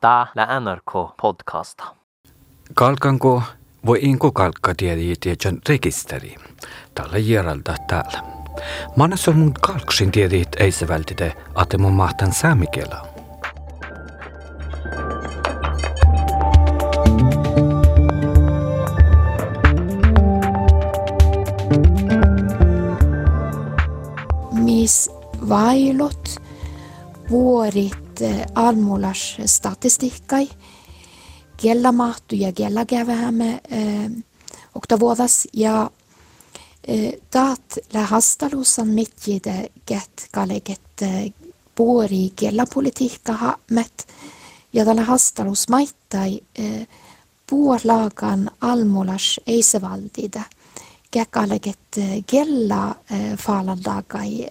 Tää lä NRK podcasta. Kalkanko voi inko kalkka tiedi rekisteri. Tällä järjeltä täällä. Manassa on mun kalksin tiedit ei se vältite, että mun mahtan saamikela. Mis vailot vuorit eh, almulas statistikkai kiellä mahtu ja kiellä kävähämme oktavuodas ja eh, taat lä hastalusan mitjide get kaleget puori kiellä politiikka haamet ja tällä hastalus maittai puolaakan almulas ei se valtida käkaleget kella falandagai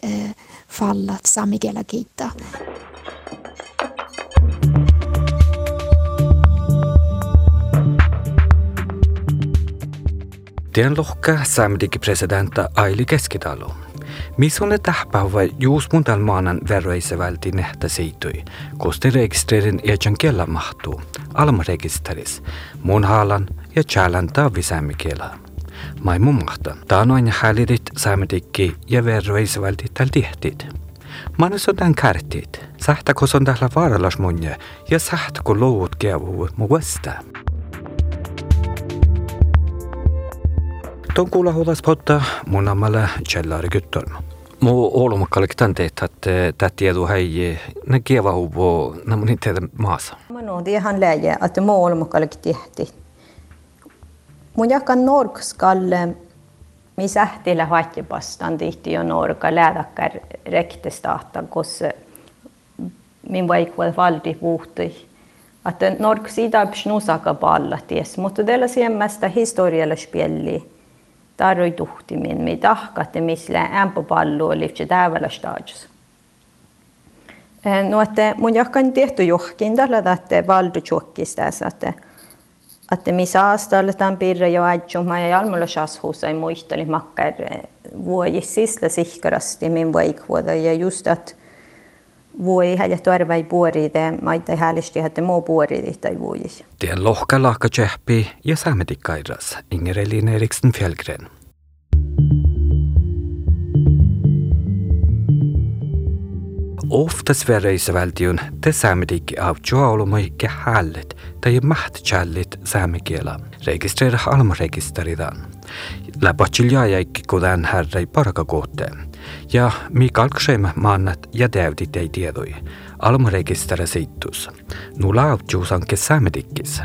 fallat samigela kiittää. Tien lohka saamedigi presidentta Aili Keskitalo. Missunne tähpäivä juus mun maanan verroise välti nehtä siitui, koste registreerin ejan kella mahtuu, almarekisteris, mun haalan ja tjälän taavisämmi kielaa. Mai mun mahta, taanoin hälirit saamedikki ja verroise välti täl tihtit. Manus on tämän kärtit, sähtä kun on täällä vaarallas munja ja sähtä kun lout kevu mu vasta. Tuon kuulla huolas potta mun ammalla källari kyttölmä. Mu olumakkallik tän teet, että tämä tieto hei, ne kieva huvo, ne mun teitä maassa. Mä no, det han läge att det må olumakkallik tehti. muidugi ka norgskall, mis ähtile hattipast on tihti ju norga läädaka rektest ahta, kus min vaikvad valdi puhtui. Att norg sida psnusaka palla ties, mutta tällä siemmästä historialla spielli tarvii tuhtimin, mi tahkate, mis lää ämpöpallu oli tse täävällä staajus. Eh, no, että mun jahkan tehty johkin tällä, että valdu tjokkista, että että missä aastalla tämän piirre jo adjuma ja jalmulla shashuusa ei muisteli makkar vuoji sisla sihkarasti min vaikvuoda ja just että vuoi häjä tuarvai puoride, maita häälisesti hätte muu puoride tai vuoji. Tien lohka lahka tjehpi ja saametikkairas Inger Elin Eriksen Fjällgren. Ofta Sveriges valtion te samedik av joaolumuikke hallet tai mahtchallit saamikielan. Rekisterä almurekisteridan. La baciljaajaikke kudan härrei parakakohte. Ja mi kalkseim maannat ja täydit ei tiedoi. Almurekisterä seittus. Nula avtjuusanke saamedikkis.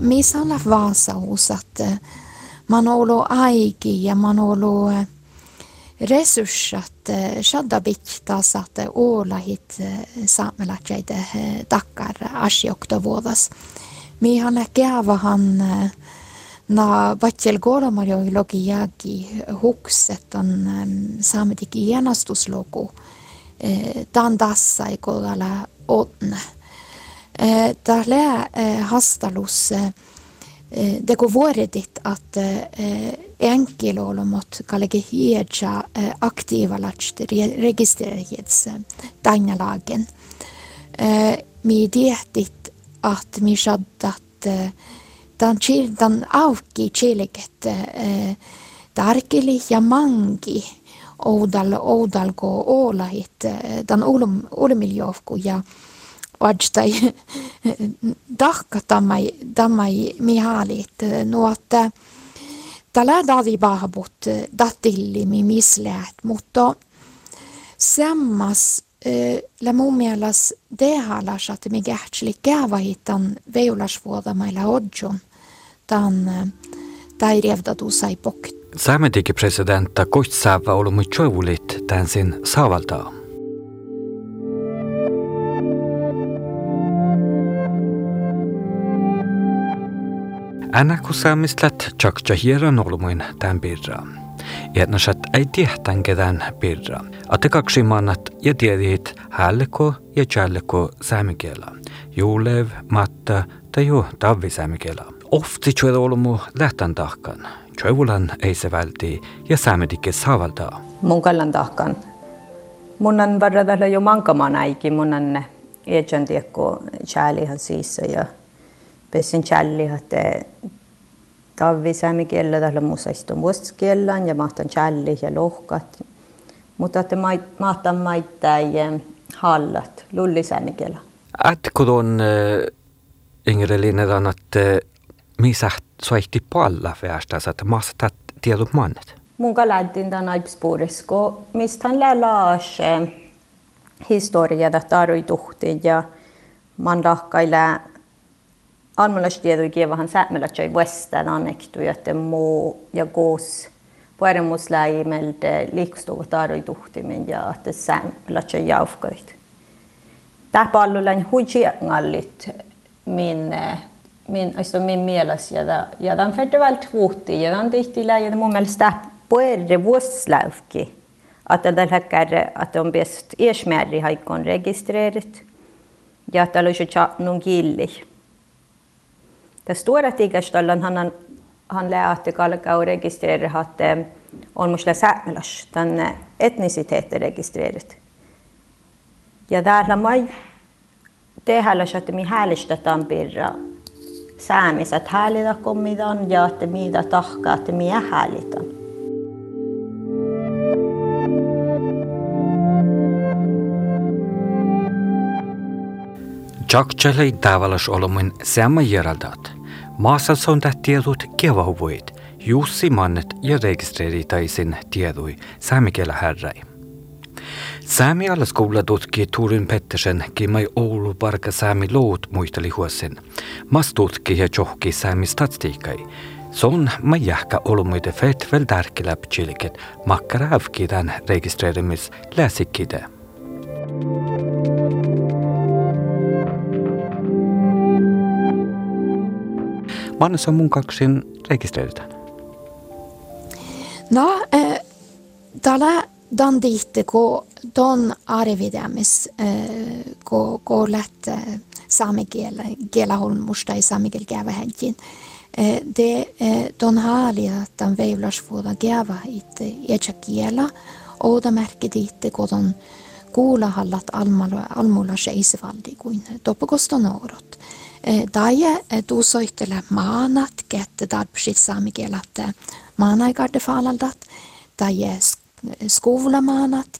Missä olla Vaasa uusat man har ollut aiki ja man har ollut resursat shadda bittas att olla hit saamelaiset takkar asiokta vuodas. Mi han na vatjel kolmajoilogi jäägi hukset on saametiki hienastusluku. Dan tässä ei kohdalla otne. Tällä hastalus det Eh, det deko vuoredit att eh, enkel olemat kallegi hiedja eh, aktiiva latsti registrerjets tainalagen. Mi tiedit att mi saddat dan childan auki chiliket tarkili ja mangi oudal oudalko oolahit dan ulm ulmiljovku ja vadstai dahka tammai, tammai mihalit nuotta tällä davi bahbut datilli mi misläät, mutta sammas la mun mielestä dehalas että mi kähtsli kävahitan veulasvuodamailla odjon tan tai revdatu sai pokt. Saametiki presidentta kohtsaava ollut mu tjovulit tän sin saavaltaa. Anna kun saamistlat tjakja hieran olmuin tämän pirra. Etnasat ei tiehtän ketään pirra. Ate kaksi mannat ja tiedit hälleko ja tjälleko saamikielä. Juulev, matta tai jo tavvi saamikielä. Ofti tjueda olmu lähtän tahkan. Tjuevulan ei se välti ja saamedikke saavaltaa. Mun kallan tahkan. Mun on varrella jo mankamaan aikin, mun on ejan tiekko chäälihan ja Pessin Tavvi saami kielellä, tällä muussa istun muistikiellään ja mahtan challi ja lohkat. Mutta te mahtan maittaa ja hallat, lulli saami kielä. Ätkudon äh, Ingrid Linnedan, että äh, missä soitti palla väestä, että maasta tiedot mannet? Mun lähtin tämän aipspuudessa, kun mistä hän lälaas äh, historiaa, että tarvituhtiin ja man rahkaillaan Almalastiedu kievahan säämelätsöi vuestaan annektu, että muu ja kuus pueremusläimelde liikstuva tarvii tuhtimin ja että säämelätsöi jaufkoit. Tämä lähin huijiangallit min min, alltså min mielessä. Ja, ja den väl tvåti ja den tihti lägen mun mielestä puerre vuoslaufki. Että tällä hetkellä, että on bäst ersmärri haikon registreerit. Ja että olisi chatnun killi. Det står att ikästöllan han, han lää att kalka och registrera att on musla säämelas, den etnisiteetti registreerit. Ja täällä mai tehdä, että mi häällistetään pirra saamiset häälitä kommidan ja että mitä tahkaa, että Чакчалай давалаш оломын сәмі ерадат. Маса сонда тиедут кева войт. Юсси маннет я регистрери тайсин тиедуй сәмі келі härrai. Säämi alaskoulututki Turin Pettersen kimmai Oulu parka säämi loot muisteli huosin. Mas tutki ja johki säämi statistiikai. Son ma jähkä olumuide fet vel tärkilä pchiliket makkarävkidan registreerimis läsikide. Läsikkide. Mannes on mun kaksin rekisteröitetään. No, äh, täällä dan dit ko don arvidamis ko ko lätt saamikielä kielaholmusta ei saamikiel käyvä henkin. Det don haalia tan veivlasvuoda käyvä itse etsa kielä ouda märki diitte ko don kuulahallat almulla almulla seisivaldi kuin toppokoston orot. Daje du soittele maanat kette darpsit saamikielat maanaikarde. Daje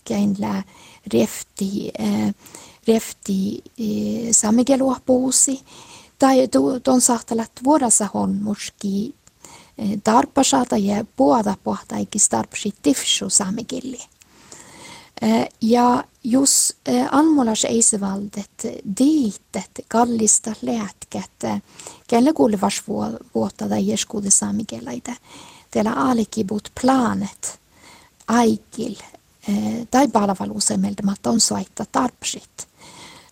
käinlä refti, äh, refti äh, samigeluapuusi, tai tuon sahtalat vuodassa honmuski tarpasata ja puolta pohtaikis tarpsi tifsu samigilli. Ja jos almulas eisevaldet diitet kallista läätkät, kelle kuulivas vuotta tai jeskuude samigelaita, teillä alikibut planet – aikil eh, tai palvelusemeltä on soittaa tarpsit.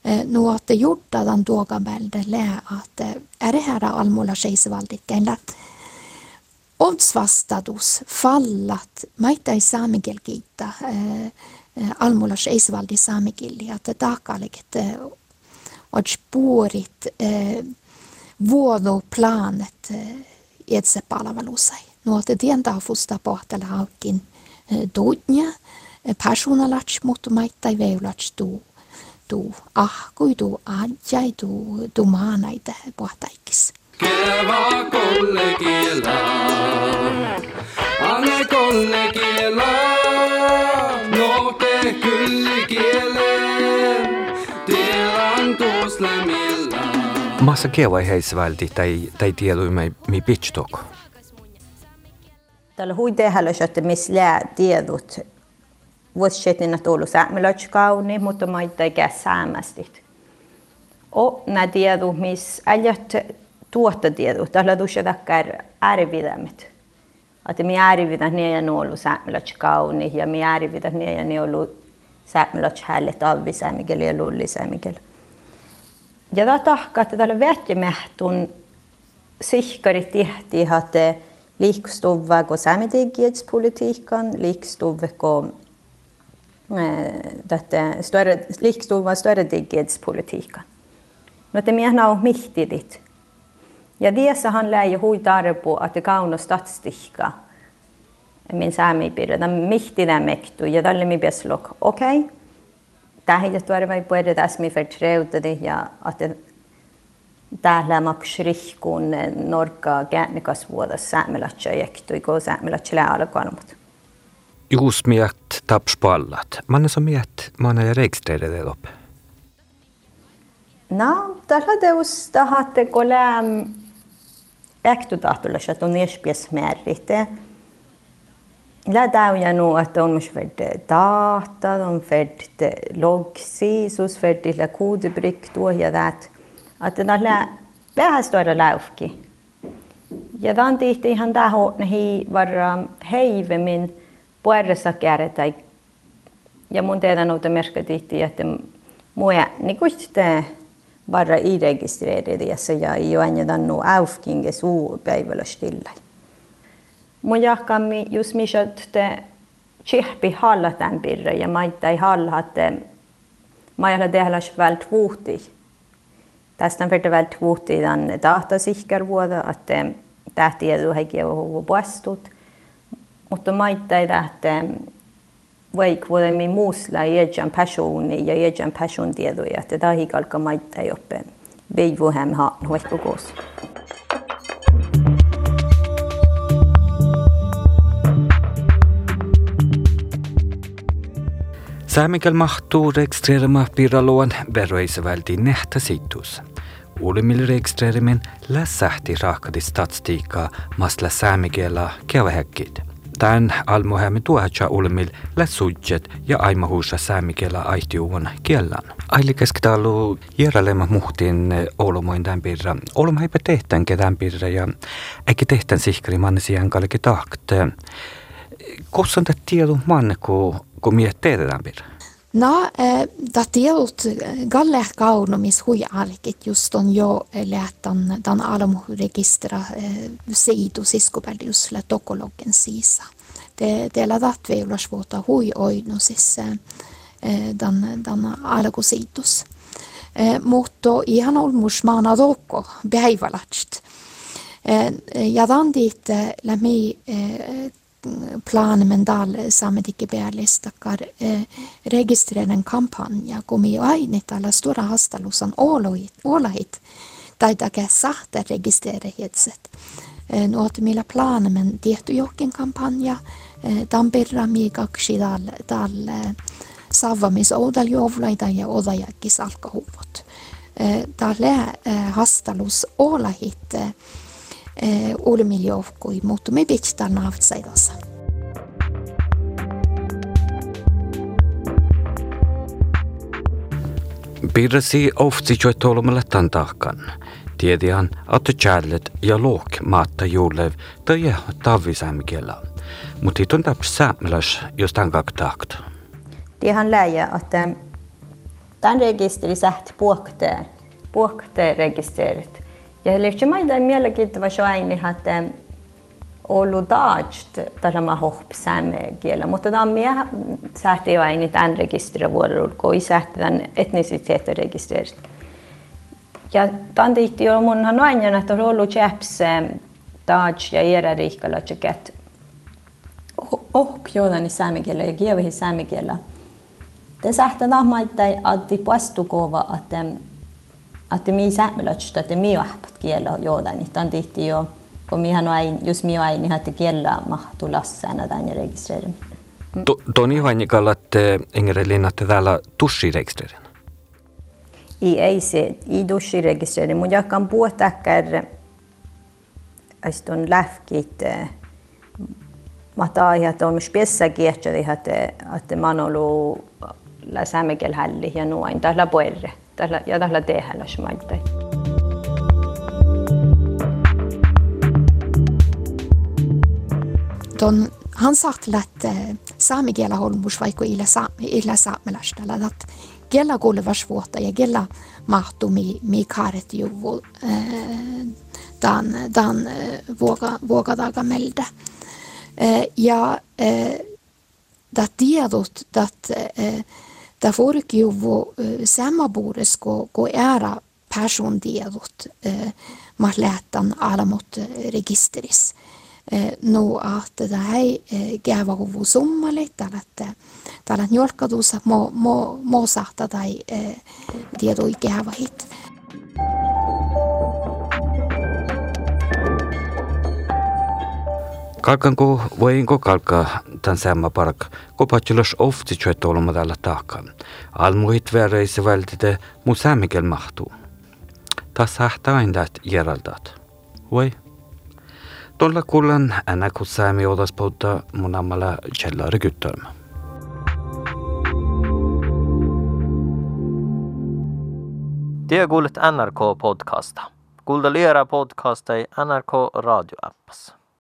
Eh, no att gjorda den tuogamälde lää, att eh, är det här almulla seisvaldikkeen oddsvastatus fallat. Maita ei saamigel kiittää almulla seisvaldi saamigilli, että taakaliket odspuorit vuodoplanet itse palvelusai. No että tientää fusta pohtella haukin dodnia persoonalats mutta maittai veulats tu tu ahkui tu ajai tu tu maanaita pohtaikis. Keva kolle kolle kiela, küll keele teelandus lämilla. Massa kewa jäisvaldi tai, tai tiedoi me, mi pitchtok. Tällä hui tehdä, että missä lää tiedot. Vuosi sitten tullut säämilöitä kauni, mutta mä ei käy säämästit. O, nää tiedot, missä äljät tuottatiedot, tällä tuossa takkar arvidämät. Että me arvidat ne ja ne ollut säämilöitä kauni ja me arvidat ne ja ne ollut säämälötshälle talvisäämikel ja lullisäämikel. Ja tämä tahkaa, että tällä vähtimähtun sihkarit tehtiin, että liikstuva kuin saametigietspolitiikan, liikstuva kuin dette större, liikstuva störredigietspolitiikan. No te menar on mihtidigt. Ja dessa handlar ju huitar på att det kauna statistika saamipiirre, ta mihtida mektu ja talle mi peslok, okei, okay. tähän tuoda vai puhuta tässä mi förtreuta ja att täällä maksrihkuun norka käännikas vuodas säämelatsa jektui, kun säämelatsa lääalkanut. Juus miet tapspallat. Manne som miet manne ja reikstreide loppe. No, tällä teus tahatte kolem äktutahtulla, että on espies määritte. La täyjä nu että on myös färd data, on färd logsi, sus färd la kodebrick då ja. Att det är vähän stora laufki. Ja dan tihti ihan täho hi varra heivemin puerressa kääretä. Ja mun teidän nouta merkka tihti, että mua niin kuin bara i-registrerade ja ei ole aina nu aufkinge suu päivällä Mujakami just mis, että tsihpi halla tämän pirre ja maita ei halla, että ma ei ole tehdä vält vuhti. Tästä on verta vält vuhti tämän tahta sihkär vuoda, että tähti edu heikiä huvu puestut. Mutta maita ei tähtä vaik vuoda mi muusla jäjän passiooni ja jäjän passion tiedoja, että tahikalka maita ei oppe. Veivu hän haan huekkukossa. Säämikäl mahtuu registrerama pirraluon veroisevältiin nähtä situs. Uulimmille registrerimin lässähti rahkati statistiikkaa masla säämikielä kevähäkkit. Tän almohämi tuohatsa ulmil lätsudjet ja aimahuussa säämikielä aihtiuvan kiellän. Aili keskitalu järjälema muhtiin olomoin tämän pirra. Olma eipä tehtän ketään pirra ja eikä tehtän sihkari manne sijaan kalki tahkt. Kossa on tämä tieto manne, kun, kun miettii tämän pirra? No, da tiedot galle kaunomis hui alkit just on jo alamuregistra eh, siidu siskopärdius la tokologen siisa. Dat vi ulas vuota hui oino siis alakusiitus. Eh, mutta ihan olmus maana tokko päivälatst. Eh, ja dan dit lämmi plaanimendal saamegi pealist hakkab eh, registreerima kampaania, kui ainetele suure aastalus on oluid, oluid, täidage sahte registreerimised. Eh, Nuot millä plaanimme tehty jokin kampanja Tampereella kaksi tal, tal saavamisoudel juhlaida ja odajakis alkohuvut. Tälle hastalus olahit äh, eh, ulmiljoukkui, mutta me pitää naavitsaidassa. Pirrasi ofti jo tolmalla tantahkan. Tiedihan, että challet ja luok maatta juulev tai tavisämikielä. Mutta hitun taps säämeläs, jos tämän kaktahkt. Tiedän läjä, että tämän registeri sähti puhteen, puhteen rekisterit. Ja lyhtsä maita mielenkiintoista se aina, että ollut taajt tällä mä hohpsäämme kielä, mutta tämä on mie sähti jo aina tämän rekisterövuorolla, kun ei sähti tämän etnisiteetin rekisterit. Ja tämän tihti jo munhan aina, että on ollut taaj ja era riikkalla, että ohkjoodani säämikielä ja kievihin säämikielä. Te sähtä tahmaita, että puastukova, että että mi säämelöstä, että mi ahpat kielo jooda, niin tämän tihti jo, kun mihän on jos mi niin että kiellä mahtuu lassana tämän rekisteröidä. Toni Vannikalla, että Ingrid Linnatte täällä tussirekisteröidä? I ei se, i dussirekisteröidä, mutta jakan puhutakar, että on lähkit, mä taan, että on myös piessä kiehtä, että, että mä oon ollut la säämekelhälli ja nuoin, tällä puerre tällä, ja tällä tehdä schmaittai. Don han sagt att eh, sami kielä holmus vaikka illä, sa, illä saamelastalla, että kielä kuuleva svåta ja kielä mahtuu mi, mi kaaret juvu eh, dan, dan eh, vuoka, vuokadaga melda. Eh, ja eh, dat tiedot, dat eh, Tämä vara sama puolisko kuin ära persontiedot eh, man lähtan alamot eh, registeris. Eh, nu att det här gav av sommarligt att tällä njolkadussa mo, mo, mo sahta tai tiedoi gav hit. Kalkanko voinko kalka tämän samma park, ko patjulos ofti tjöt olema tällä taakka. Almuit väreise vältite mu sämikel mahtuu. Tas hähtä aindat järaldat. Voi. Tuolla kullan änä kun säämi otas puhuttaa mun ammalla källari kyttölmä. Det kuulet NRK podcasta. Kuulda liera podcasta NRK radioappas.